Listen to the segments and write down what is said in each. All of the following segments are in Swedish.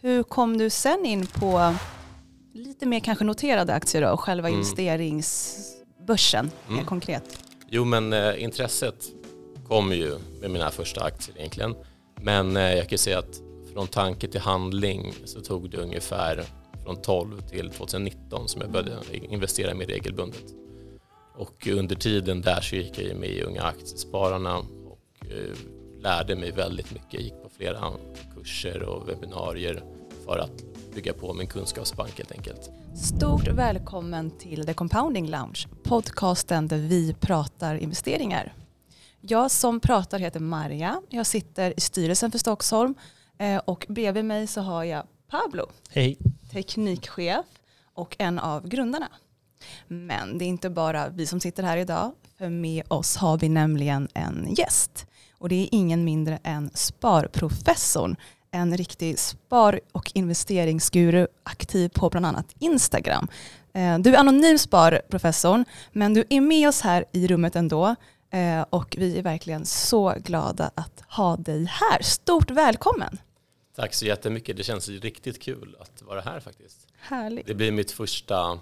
Hur kom du sen in på lite mer kanske noterade aktier då, och själva Mm. investeringsbörsen mer Mm. konkret? Jo, men eh, intresset kom ju med mina första aktier egentligen. Men eh, jag kan säga att från tanke till handling så tog det ungefär från 12 till 2019 som jag började investera mer regelbundet. Och under tiden där så gick jag med i Unga Aktiespararna och eh, lärde mig väldigt mycket. Jag gick flera kurser och webbinarier för att bygga på min kunskapsbank helt enkelt. Stort välkommen till The Compounding Lounge, podcasten där vi pratar investeringar. Jag som pratar heter Marja, jag sitter i styrelsen för Stockholm eh, och bredvid mig så har jag Pablo, Hej. teknikchef och en av grundarna. Men det är inte bara vi som sitter här idag, för med oss har vi nämligen en gäst. Och det är ingen mindre än sparprofessorn, en riktig spar och investeringsguru aktiv på bland annat Instagram. Eh, Du är anonym sparprofessorn, men du är med oss här i rummet ändå. Eh, Och vi är verkligen så glada att ha dig här. Stort välkommen! Tack så jättemycket. Det känns riktigt kul att vara här faktiskt. Härligt. Det blir mitt första,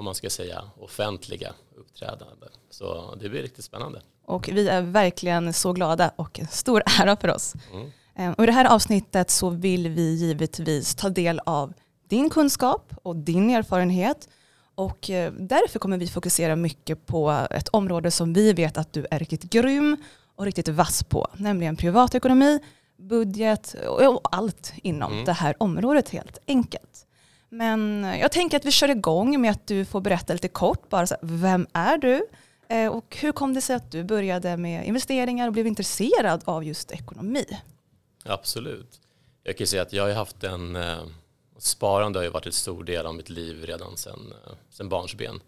om man ska säga, offentliga uppträdande. Så det blir riktigt spännande. Och vi är verkligen så glada och en stor ära för oss. Mm. Eh, Och I det här avsnittet så vill vi givetvis ta del av din kunskap och din erfarenhet. Och eh, därför kommer vi fokusera mycket på ett område som vi vet att du är riktigt grym och riktigt vass på, nämligen privatekonomi, budget och allt inom Mm. det här området helt enkelt. Men eh, jag tänker att vi kör igång med att du får berätta lite kort, bara så här, vem är du? Eh, Och hur kom det sig att du började med investeringar och blev intresserad av just ekonomi? Absolut. Jag kan säga att jag har haft en, eh, sparande har ju varit en stor del av mitt liv redan sedan, sedan barnsben.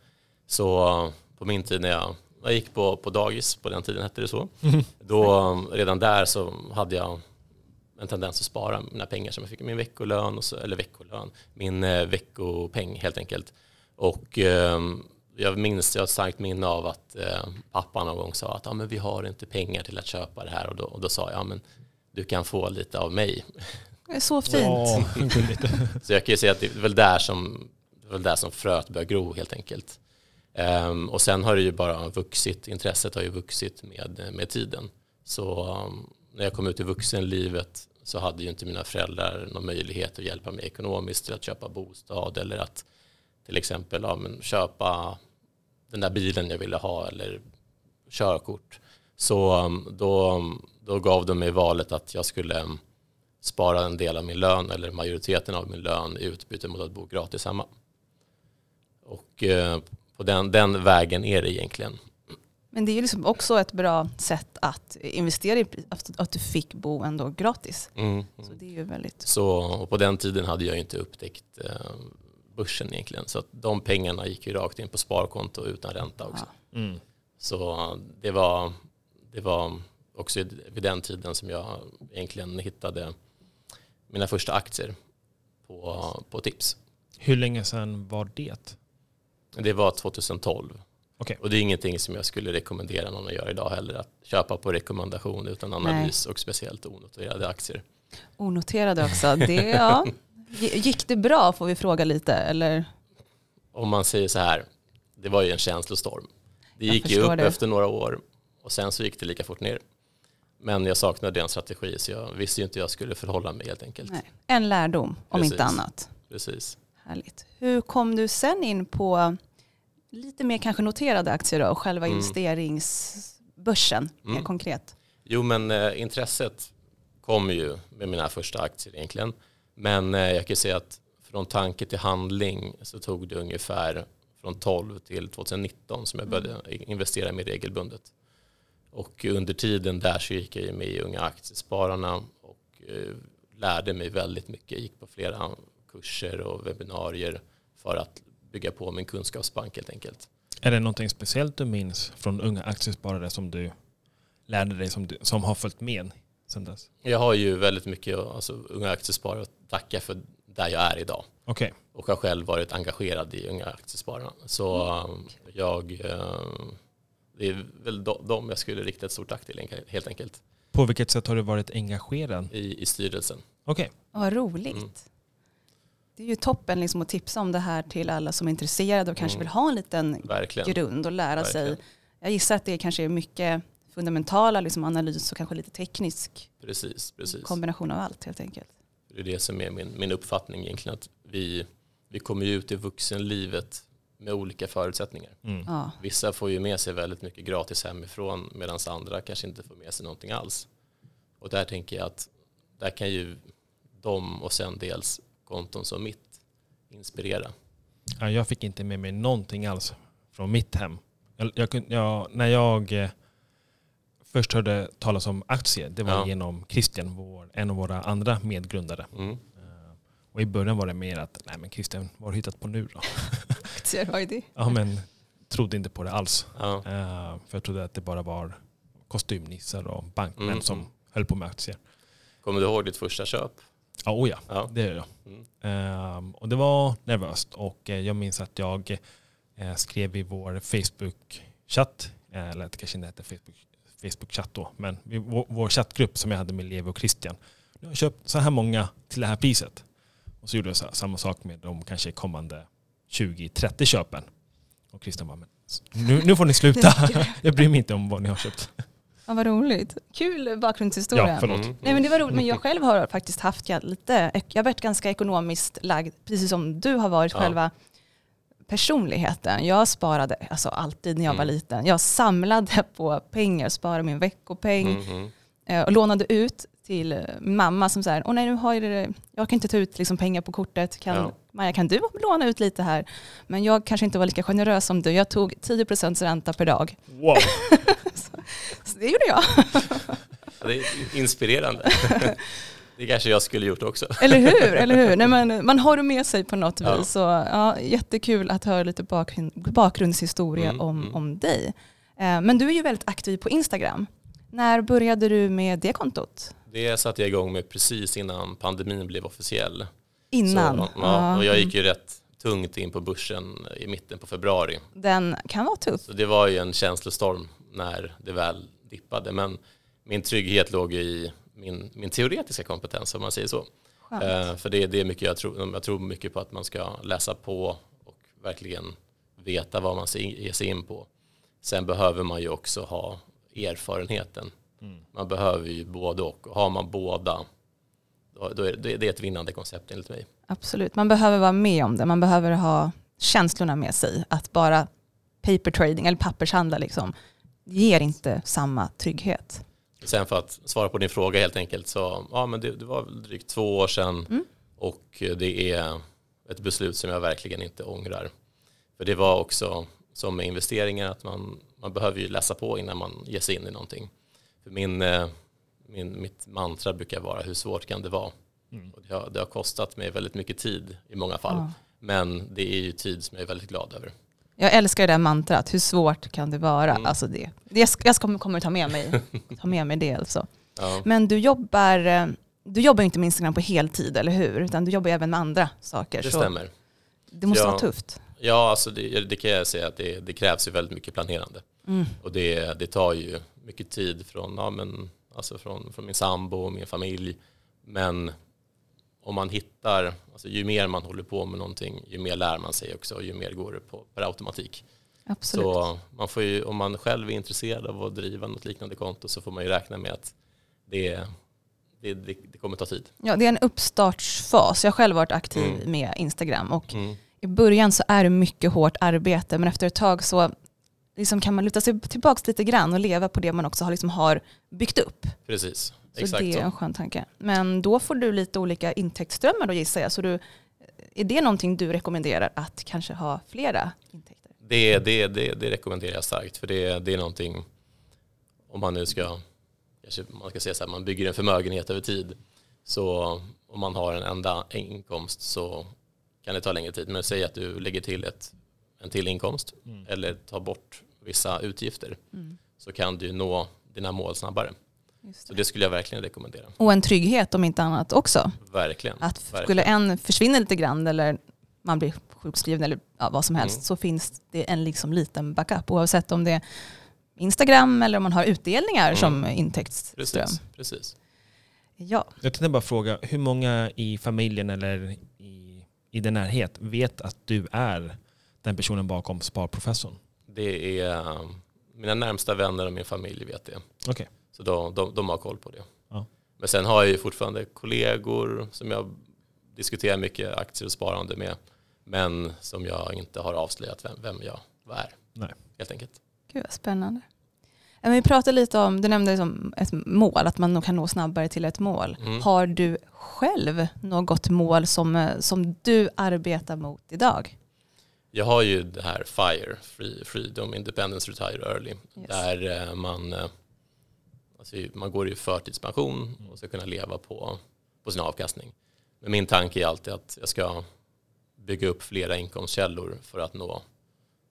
Så på min tid när jag, jag gick på, på dagis, på den tiden hette det så, då eh, redan där så hade jag en tendens att spara mina pengar som jag fick min veckolön, och så, eller veckolön, min eh, veckopeng helt enkelt. Och eh, jag minns, jag har ett starkt minne av att eh, pappa någon gång sa att ah, men vi har inte pengar till att köpa det här och då, och då sa jag, ja, men du kan få lite av mig. Det är så fint. Ja. Så jag kan ju säga att det är väl där som, det är väl där som fröet börjar gro helt enkelt. Ehm, och sen har det ju bara vuxit, intresset har ju vuxit med, med tiden. Så um, när jag kom ut i vuxenlivet så hade ju inte mina föräldrar någon möjlighet att hjälpa mig ekonomiskt till att köpa bostad eller att till exempel ja, men, köpa den där bilen jag ville ha eller körkort. Så mm, då, mm, då gav de mig valet att jag skulle mm, spara en del av min lön eller majoriteten av min lön i utbyte mot att bo gratis hemma. Och eh, på den, den vägen är det egentligen. Men det är ju liksom också ett bra sätt att investera i, att, att du fick bo ändå gratis. Mm. Så det är ju väldigt... Så och på den tiden hade jag inte upptäckt eh, börsen egentligen. Så att de pengarna gick ju rakt in på sparkonto utan ränta också. Ja. Mm. Så det var, det var också vid den tiden som jag egentligen hittade mina första aktier på, på tips. Hur länge sedan var det? Det var 2012. Okej. Och det är ingenting som jag skulle rekommendera någon att göra idag heller. Att köpa på rekommendation utan analys och speciellt onoterade aktier. Onoterade också. Det, ja. Gick det bra får vi fråga lite. Eller? Om man säger så här, det var ju en känslostorm. Det gick ju upp det. efter några år och sen så gick det lika fort ner. Men jag saknade en strategi så jag visste ju inte hur jag skulle förhålla mig helt enkelt. Nej. En lärdom om Precis. inte annat. Precis. Härligt. Hur kom du sen in på lite mer kanske noterade aktier då, och själva Mm. investeringsbörsen mer Mm. konkret? Jo men eh, intresset kom ju med mina första aktier egentligen. Men eh, jag kan säga att från tanke till handling så tog det ungefär från 12 till 2019 som jag började investera mer regelbundet. Och under tiden där så gick jag med i Unga Aktiespararna och eh, lärde mig väldigt mycket. Jag gick på flera kurser och webbinarier för att bygga på min kunskapsbank helt enkelt. Är det någonting speciellt du minns från unga aktiesparare som du lärde dig som, du, som har följt med sedan dess? Jag har ju väldigt mycket alltså, Unga Aktiesparare att tacka för där jag är idag. Okej. och har själv varit engagerad i Unga Aktiespararna. Så um, jag, uh, det är väl de- dem jag skulle rikta ett stort tack till helt enkelt På vilket sätt har du varit engagerad? i, i styrelsen. Okej. Vad roligt. Mm. Det är ju toppen liksom att tipsa om det här till alla som är intresserade och kanske Mm. vill ha en liten Verkligen. grund och lära sig. Verkligen. Jag gissar att det kanske är mycket fundamentala liksom analys och kanske lite teknisk Precis, precis. kombination av allt helt enkelt. Det är det som är min, min uppfattning egentligen. Att vi, vi kommer ju ut i vuxenlivet med olika förutsättningar. Mm. Ja, Vissa får ju med sig väldigt mycket gratis hemifrån medan andra kanske inte får med sig någonting alls. Och där tänker jag att där kan ju de och sen dels konton som mitt inspirera. Ja, jag fick inte med mig någonting alls från mitt hem. Jag, jag, jag, när jag eh, först hörde talas om aktier, det var Ja. genom Christian, vår, en av våra andra medgrundare. Mm. Eh, Och i början var det mer att, nej men Christian, vad har du hittat på nu då? aktier, vad är det? Ja men trodde inte på det alls. Ja. Eh, För jag trodde att det bara var kostymnissar och bankmän Mm. som höll på med aktier. Kommer du ihåg ditt första köp? Ja, oh ja, Ja. det gör jag. Mm. Ehm, och det var nervöst och eh, jag minns att jag eh, skrev i vår Facebook-chatt, eh, eller det kanske inte hette Facebook, Facebook-chatt då, men vår, vår chattgrupp som jag hade med Levi och Christian. Jag har köpt så här många till det här priset. Och så gjorde jag så här, samma sak med de kanske kommande 20-30 köpen. Och Christian bara, men nu, nu får ni sluta. jag bryr mig inte om vad ni har köpt. Ja, vad roligt. Kul bakgrundshistoria. Ja, förlåt. Mm. Nej men det var roligt, men jag själv har faktiskt haft ja, lite, jag har varit ganska ekonomiskt lagd, precis som du har varit Ja. själva personligheten. Jag sparade alltså alltid när jag var Mm. liten. Jag samlade på pengar, sparade min veckopeng Mm, mm. eh, och lånade ut till min mamma som säger, åh nej nu har jag, det, jag kan inte ta ut liksom, pengar på kortet, kan, Ja. Maja kan du låna ut lite här? Men jag kanske inte var lika generös som du, jag tog 10% ränta per dag. Wow. Så det gjorde jag. Ja, Det är inspirerande. det kanske jag skulle gjort också. Eller hur? Eller hur? Nej, men man har det med sig på något Ja. vis. Så, ja, jättekul att höra lite bakgrund, bakgrundshistoria Mm, om, mm. om dig. Eh, men du är ju väldigt aktiv på Instagram. När började du med det kontot? Det satte jag igång med precis innan pandemin blev officiell. Innan? Så, ja, och jag gick ju rätt tungt in på börsen i mitten på februari. Den kan vara tuff. Så det var ju en känslostorm när det väl dippade. Men min trygghet låg i min, min teoretiska kompetens om man säger så. Eh, för det, det är mycket jag tror, jag tror mycket på att man ska läsa på och verkligen veta vad man ska ge sig in på. Sen behöver man ju också ha erfarenheten. Mm. Man behöver ju både och. har man båda, då, då är det, det är ett vinnande koncept enligt mig. Absolut. Man behöver vara med om det. Man behöver ha känslorna med sig. Att bara paper trading eller pappershandla liksom, ger inte samma trygghet. Sen för att svara på din fråga helt enkelt så ja, men det, det var väl drygt två år sedan Mm. och det är ett beslut som jag verkligen inte ångrar. För det var också som med investeringar att man, man behöver ju läsa på innan man ger sig in i någonting. För min, eh, min, mitt mantra brukar vara hur svårt kan det vara? Mm. Och det, har, det har kostat mig väldigt mycket tid i många fall. Ja. Men det är ju tid som jag är väldigt glad över. Jag älskar det där mantrat, hur svårt kan det vara? Mm. Alltså det, det jag, kommer, ta med mig, ta med mig det alltså. Ja. Men du jobbar, eh, du jobbar inte med Instagram på heltid, eller hur? Utan du jobbar även med andra saker. Det stämmer. det måste Ja. vara tufft. Ja, alltså det, det kan jag säga att det, det krävs ju väldigt mycket planerande. Mm. Och det, det tar ju mycket tid från, ja, men, alltså från, från min sambo och min familj. Men om man hittar, alltså ju mer man håller på med någonting, ju mer lär man sig också och ju mer går det på per automatik. Absolut. Så man får ju, om man själv är intresserad av att driva något liknande konto så får man ju räkna med att det, det, det, det kommer ta tid. Ja, det är en uppstartsfas. Jag har själv varit aktiv Mm. med Instagram och Mm. i början så är det mycket hårt arbete men efter ett tag så liksom kan man luta sig tillbaka lite grann och leva på det man också har, liksom har byggt upp. Precis, Så exakt det är så. en skön tanke. Men då får du lite olika intäktsströmmar då gissar jag. Så du, är det någonting du rekommenderar att kanske ha flera intäkter? Det, det, det, det rekommenderar jag starkt för det, det är någonting om man nu ska man ska säga så här, man bygger en förmögenhet över tid så om man har en enda inkomst så kan det ta längre tid men säg att du lägger till ett, en till inkomst Mm. eller tar bort vissa utgifter Mm. så kan du nå dina mål snabbare. Just Så det. det skulle jag verkligen rekommendera. Och en trygghet om inte annat också. Verkligen. Att Verkligen. skulle en försvinna lite grann eller man blir sjukskriven eller ja, vad som helst Mm. så finns det en liksom liten backup oavsett om det är Instagram eller om man har utdelningar Mm. som intäktsström. Precis, precis. Ja, Jag tänkte bara fråga, hur många i familjen eller i i din närhet vet att du är den personen bakom Sparprofessorn? Det är eh, mina närmsta vänner och min familj vet det. Okej. Så de, de, de har koll på det. Ja. Men sen har jag ju fortfarande kollegor som jag diskuterar mycket aktier och sparande med. Men som jag inte har avslöjat vem, vem jag vad är. Nej. Helt enkelt. Gud vad spännande. Men vi pratade lite om, du nämnde liksom ett mål, att man nog kan nå snabbare till ett mål. Mm. Har du själv något mål som, som du arbetar mot idag? Jag har ju det här FIRE, Free, Freedom, Independence, Retire Early. Yes. Där eh, man, eh, alltså man går i förtidspension och ska kunna leva på, på sin avkastning. Men min tanke är alltid att jag ska bygga upp flera inkomstkällor för att nå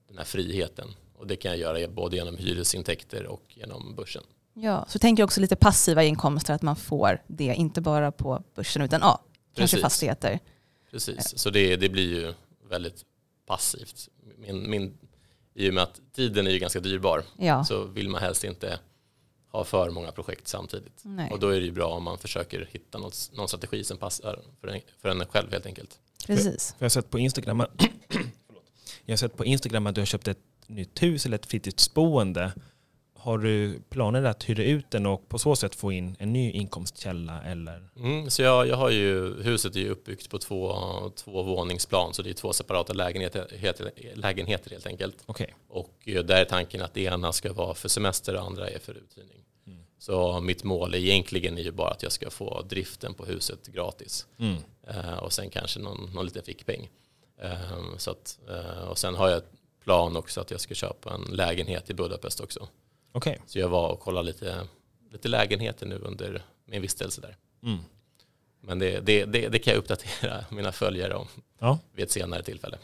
den här friheten. Och det kan jag göra både genom hyresintäkter och genom börsen. Ja, så tänker jag också lite passiva inkomster, att man får det, inte bara på börsen utan ja, kanske fastigheter. Precis, så det, det blir ju väldigt passivt. Min, min, I och med att tiden är ju ganska dyrbar Ja, så vill man helst inte ha för många projekt samtidigt. nej, Och då är det ju bra om man försöker hitta något, någon strategi som passar för en, för en själv helt enkelt. precis. För jag har sett på Instagram, jag har sett på Instagram att du har köpt ett nytt hus eller ett fritidsboende. Har du planer att hyra ut den och på så sätt få in en ny inkomstkälla? Eller? Mm, så jag, jag har ju, huset är ju uppbyggt på två, två våningsplan så det är två separata lägenheter, heter, lägenheter helt enkelt. Okej. Och eh, där är tanken att det ena ska vara för semester och andra är för uthyrning. Mm. Så mitt mål egentligen är ju bara att jag ska få driften på huset gratis. Mm. Eh, och sen kanske någon, någon liten fickpeng. Eh, så att, eh, och sen har jag plan också att jag ska köpa en lägenhet i Budapest också. Okej. Så jag var och kollade lite, lite lägenheter nu under min vistelse där. Mm. Men det, det, det, det kan jag uppdatera mina följare om Ja. vid ett senare tillfälle.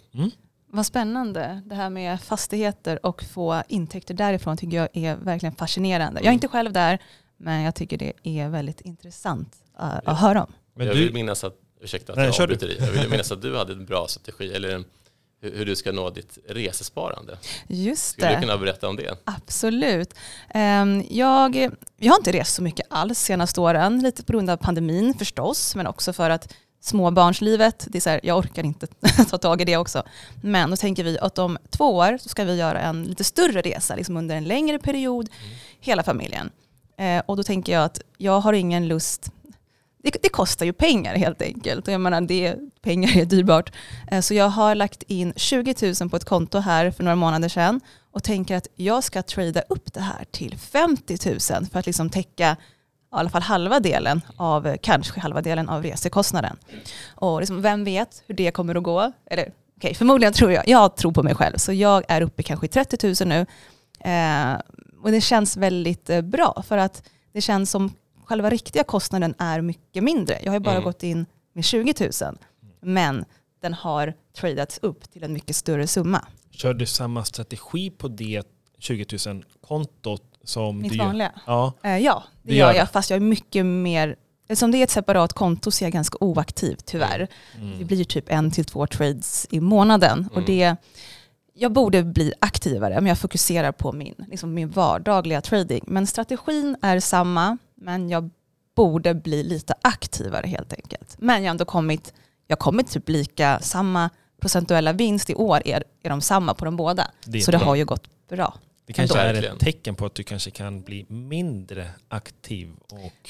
Vad spännande, det här med fastigheter och få intäkter därifrån tycker jag är verkligen fascinerande. Jag är inte själv där, men jag tycker det är väldigt intressant uh, att höra om. Men jag vill du, minnas att, ursäkta att Nej, jag avbryter dig. Jag vill minnas att du hade en bra strategi, eller en, hur, du ska nå ditt resesparande. Just Skulle du det. kunna berätta om det? Absolut. Ehm, Jag, jag har inte rest så mycket alls senaste åren, lite på grund av pandemin förstås, men också för att småbarnslivet, det är så här, jag orkar inte ta tag i det också. Men då tänker vi att om två år så ska vi göra en lite större resa, liksom under en längre period, hela familjen. Eh, Och då tänker jag att jag har ingen lust, det, det kostar ju pengar helt enkelt. Och jag menar, det, pengar är dyrbart. Eh, så jag har lagt in 20 000 på ett konto här för några månader sedan och tänker att jag ska trada upp det här till 50 000 för att liksom täcka i alla fall halva delen av, kanske halva delen av resekostnaden. Och liksom, vem vet hur det kommer att gå? Eller, okay, förmodligen tror jag, jag tror på mig själv, så jag är uppe kanske i 30 000 nu. Eh, och det känns väldigt eh, bra för att det känns som själva riktiga kostnaden är mycket mindre. Jag har ju bara Mm. gått in med 20 000, men den har tradats upp till en mycket större summa. kör du samma strategi på det 20 000-kontot som Mitt du vanliga. Ja. Eh, ja, det, Det gör jag, fast jag är mycket mer, eftersom det är ett separat konto så är jag ganska oaktiv tyvärr. Det Mm. blir typ en till två trades i månaden. Och Mm. det, jag borde bli aktivare, men jag fokuserar på min, liksom min vardagliga trading. Men strategin är samma, men jag borde bli lite aktivare helt enkelt. Men jag har ändå kommit, jag kommit typ lika, samma procentuella vinst i år är, är de samma på de båda. Det är så det bra. har ju gått bra. Det kanske är Verkligen. ett tecken på att du kanske kan bli mindre aktiv och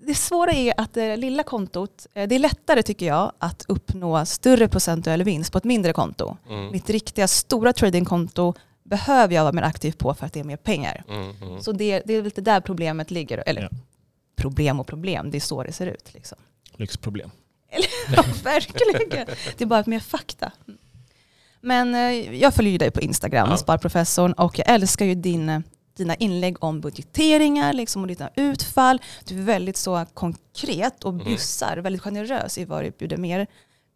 Det svåra är att det lilla kontot, eh, det är lättare tycker jag att uppnå större procentuell vinst på ett mindre konto. Mm. Mitt riktiga stora tradingkonto behöver jag vara mer aktiv på för att det är mer pengar. Mm, mm. Så det, det är lite där problemet ligger. Eller Ja. problem och problem, det är så det ser ut. Liksom. lyxproblem. Ja, verkligen. Det är bara mer fakta. Men eh, jag följer ju dig på Instagram, Ja. Sparprofessorn, och jag älskar ju din, eh, dina inlägg om budgeteringar liksom, och dina utfall. Du är väldigt så konkret och Mm. bjussar, väldigt generös i vad du bjuder, mer,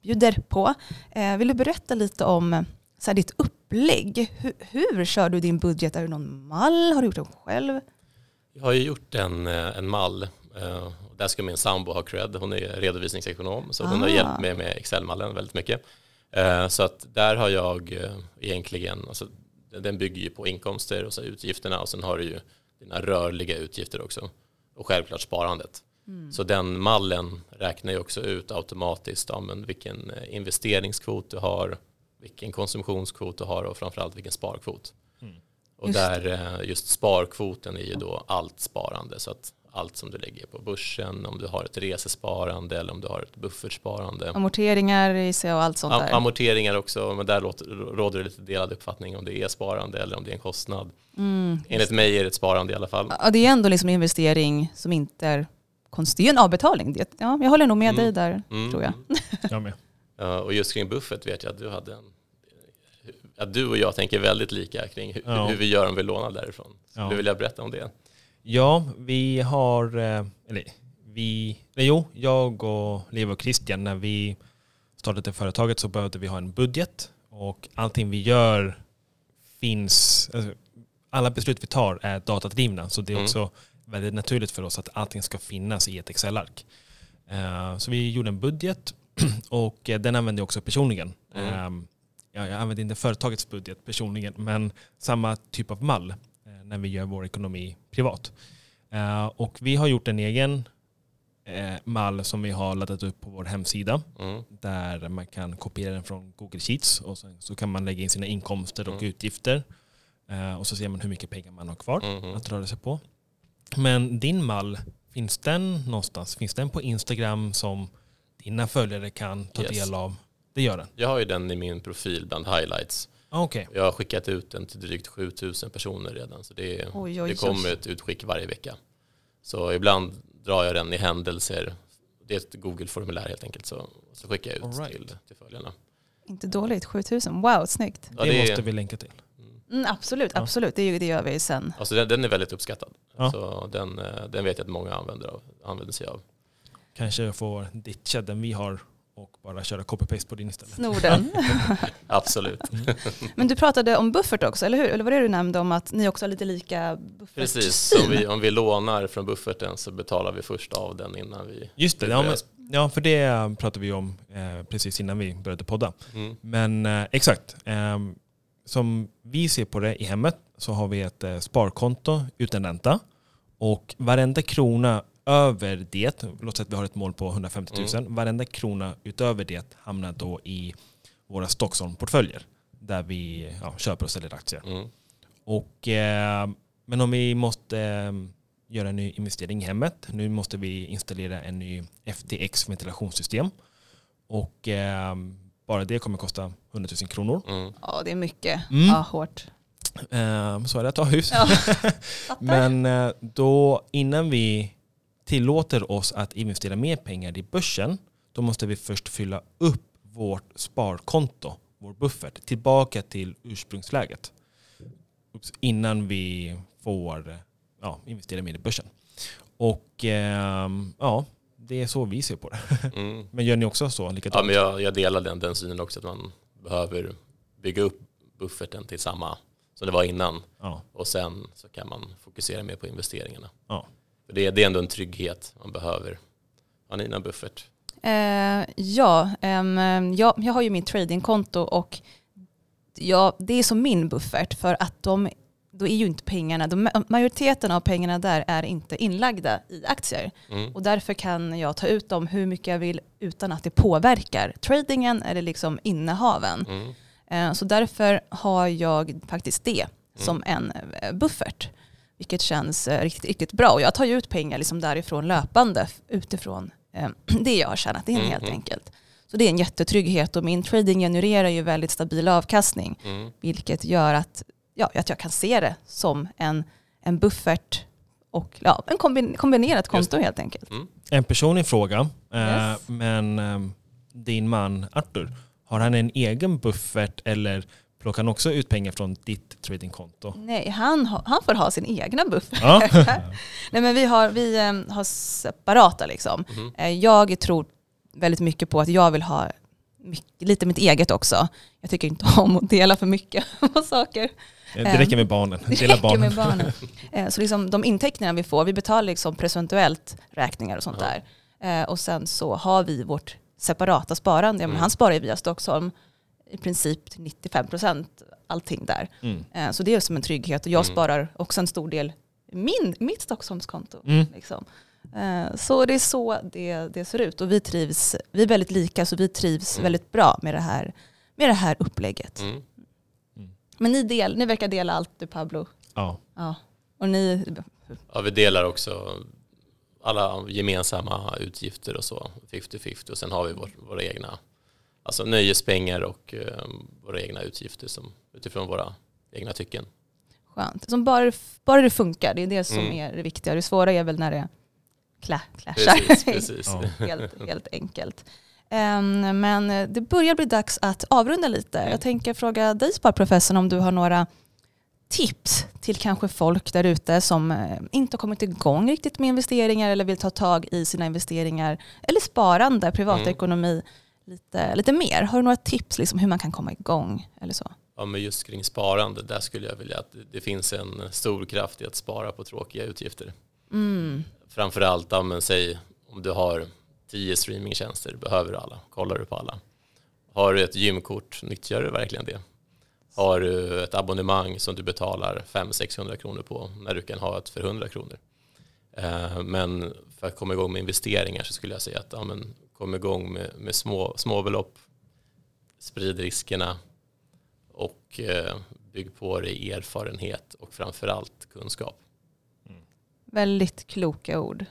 bjuder på. Eh, vill du berätta lite om eh, så här, ditt upplägg? Hur, hur kör du din budget? Är det någon mall? Har du gjort den själv? Jag har ju gjort en, eh, en mall. eh, Där ska min sambo ha cred. Hon är redovisningsekonom så hon har Ah. hjälpt mig med Excel-mallen väldigt mycket. Eh, Så att där har jag egentligen, alltså, den bygger ju på inkomster och så utgifterna och sen har du ju dina rörliga utgifter också. Och självklart sparandet. Mm. Så den mallen räknar ju också ut automatiskt ja, men vilken investeringskvot du har, vilken konsumtionskvot du har och framförallt vilken sparkvot. Mm. Och Just där eh, just sparkvoten är ju då allt sparande. Så att allt som du lägger på börsen, om du har ett resesparande eller om du har ett buffertsparande. Amorteringar i sig och allt sånt Am- där. Amorteringar också, men där råder det lite delad uppfattning om det är sparande eller om det är en kostnad. Mm. Enligt mig är det ett sparande i alla fall. Ja, det är ändå liksom en investering som inte är konstig. Det är en avbetalning. Det, ja, jag håller nog med Mm. dig där, Mm. tror jag. Jag med. Ja, och just kring buffert vet jag att du hade en att du och jag tänker väldigt lika kring hur, Ja. hur vi gör om vi lånar därifrån. Skulle Ja. du vilja berätta om det? Ja, vi har, eh, eller vi, nej, jo, jag och Liv och Christian, när vi startade det företaget så behövde vi ha en budget och allting vi gör finns, alltså, alla beslut vi tar är datadrivna så det är Mm. också väldigt naturligt för oss att allting ska finnas i ett Excel-ark. Eh, Så vi gjorde en budget och eh, den använde jag också personligen. Mm. Eh, ja, Jag använde inte företagets budget personligen men samma typ av mall eh, när vi gör vår ekonomi privat. Eh, Och vi har gjort en egen mall som vi har laddat upp på vår hemsida Mm. där man kan kopiera den från Google Sheets och sen så kan man lägga in sina inkomster och Mm. utgifter och så ser man hur mycket pengar man har kvar Mhm. att röra sig på. Men din mall, finns den någonstans? Finns den på Instagram som dina följare kan ta Yes. del av? Det gör den? Jag har ju den i min profil bland highlights. Okej. Jag har skickat ut den till drygt 7000 personer redan. Så det, Oj, oj, det kommer oj. ett utskick varje vecka. Så ibland drar jag den i händelser. Det är ett Google-formulär helt enkelt. Så, så skickar jag ut right. till, till följarna. Inte dåligt, 7000. Wow, snyggt. Ja, det, det måste vi länka till. Mm, absolut, Ja. absolut. Det, det gör vi sen. Alltså den, den är väldigt uppskattad. Ja. Så den, eh, den vet jag att många använder, av, använder sig av. Kanske jag får ditcha den vi har och bara köra copy-paste på din istället. Snor den. Absolut. Men du pratade om buffert också, eller hur? Eller var det du nämnde om att ni också har lite lika buffert? Precis, så om vi, om vi lånar från bufferten så betalar vi först av den innan vi... Just det, ja, men, ja för det pratade vi om eh, precis innan vi började podda. Mm. Men eh, exakt, ehm, som vi ser på det i hemmet så har vi ett eh, sparkonto utan ränta och varenda krona över det, låt säga att vi har ett mål på 150 000, varenda krona utöver det hamnar då i våra Stockholm-portföljer där vi ja, köper och säljer aktier. Mm. Och, eh, men om vi måste eh, göra en ny investering i hemmet, nu måste vi installera en ny FTX ventilationssystem och eh, bara det kommer kosta 100 000 kronor. Mm. Ja, det är mycket. Mm. Ja, hårt. Eh, så är det att ha hus. Ja. Men eh, då innan vi tillåter oss att investera mer pengar i börsen, då måste vi först fylla upp vårt sparkonto, vår buffert, tillbaka till ursprungsläget. Innan vi får eh, ja, investera mer i börsen. Och ehm, ja, det är så vi ser på det. Mm. Men gör ni också så? Ja, Likadant? men jag, jag delar den, den synen också att man behöver bygga upp bufferten till samma som det var innan ja. och sen så kan man fokusera mer på investeringarna. Ja. Det, det är ändå en trygghet man behöver. Har ni någon buffert? Eh, ja, ehm, jag, jag har ju mitt tradingkonto och ja, det är som min buffert för att de, då är ju inte pengarna, de, majoriteten av pengarna där är inte inlagda i aktier. Mm. Och därför kan jag ta ut dem hur mycket jag vill utan att det påverkar tradingen eller liksom innehaven. Mm. Eh, Så därför har jag faktiskt det som en eh, buffert. Vilket känns eh, riktigt, riktigt bra. Och jag tar ju ut pengar liksom därifrån löpande utifrån eh, det jag har tjänat in Mm, helt mm. enkelt. Så det är en jättetrygghet och min trading genererar ju väldigt stabil avkastning. Mm. Vilket gör att, ja, att jag kan se det som en, en buffert och ja, en kombin- kombinerat konto helt enkelt. En personlig fråga, eh, Yes. men din man Arthur, har han en egen buffert eller plockar han också ut pengar från ditt tradingkonto? Nej, han, han får ha sin egna buffert. Ja. Nej men vi har, vi eh, har separata liksom. Eh, Jag tror väldigt mycket på att jag vill ha mycket, lite mitt eget också. Jag tycker inte om att dela för mycket på saker. Det räcker med barnen. Det Dela räcker barnen. med barnen. Eh, Så liksom de intäkterna vi får, vi betalar liksom procentuellt räkningar och sånt Ja. där. Eh, Och sen så har vi vårt separata sparande. Mm. Han sparar ju via Stockholm i princip till 95 procent allting där. Mm. Eh, Så det är som en trygghet och jag Mm. sparar också en stor del i min, mitt Stockholmskonto. Mm. Liksom. Eh, Så det är så det, det ser ut och vi trivs, vi är väldigt lika så vi trivs Mm. väldigt bra med det här, med det här upplägget. Mm. Men ni, del, ni verkar dela allt du Pablo. Ja. Ja. Och ni, Ja, vi delar också alla gemensamma utgifter och så, 50-50 och sen har vi vår, våra egna alltså nöjespengar och eh, våra egna utgifter som, utifrån våra egna tycken. skönt. Som bara, bara det funkar, det är det som Mm. är det viktiga. Det svåra är väl när det cla- clashar. Precis, precis. Ja. helt, helt enkelt. Ehm, men det börjar bli dags att avrunda lite. Mm. Jag tänker fråga dig Sparprofessorn om du har några tips till kanske folk där ute som eh, inte har kommit igång riktigt med investeringar eller vill ta tag i sina investeringar eller sparande, privatekonomi lite, lite mer. Har du några tips liksom hur man kan komma igång eller så? Ja, men just kring sparande, där skulle jag vilja att det- finns en stor kraft i att spara på tråkiga utgifter. Mm. Framförallt, ja, men säg om du har tio streamingtjänster, behöver du alla? Kollar du på alla? Har du ett gymkort, nyttjar du verkligen det? Har du ett abonnemang som du betalar 500-600 kronor på när du kan ha ett för 100 kronor? Eh, Men för att komma igång med investeringar så skulle jag säga att ja, men kom igång med, med små, små belopp, sprid riskerna och eh, bygg på dig erfarenhet och framförallt kunskap. Väldigt kloka ord.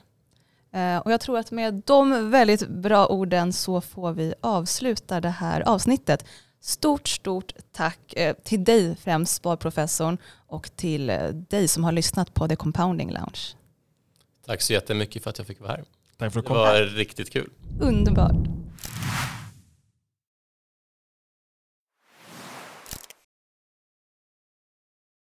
Eh, Och jag tror att med de väldigt bra orden så får vi avsluta det här avsnittet. Stort, stort tack eh, till dig främst Sparprofessorn och till eh, dig som har lyssnat på The Compounding Lounge. Tack så jättemycket för att jag fick vara här. Tack för att Det du kom. var riktigt kul. Underbart.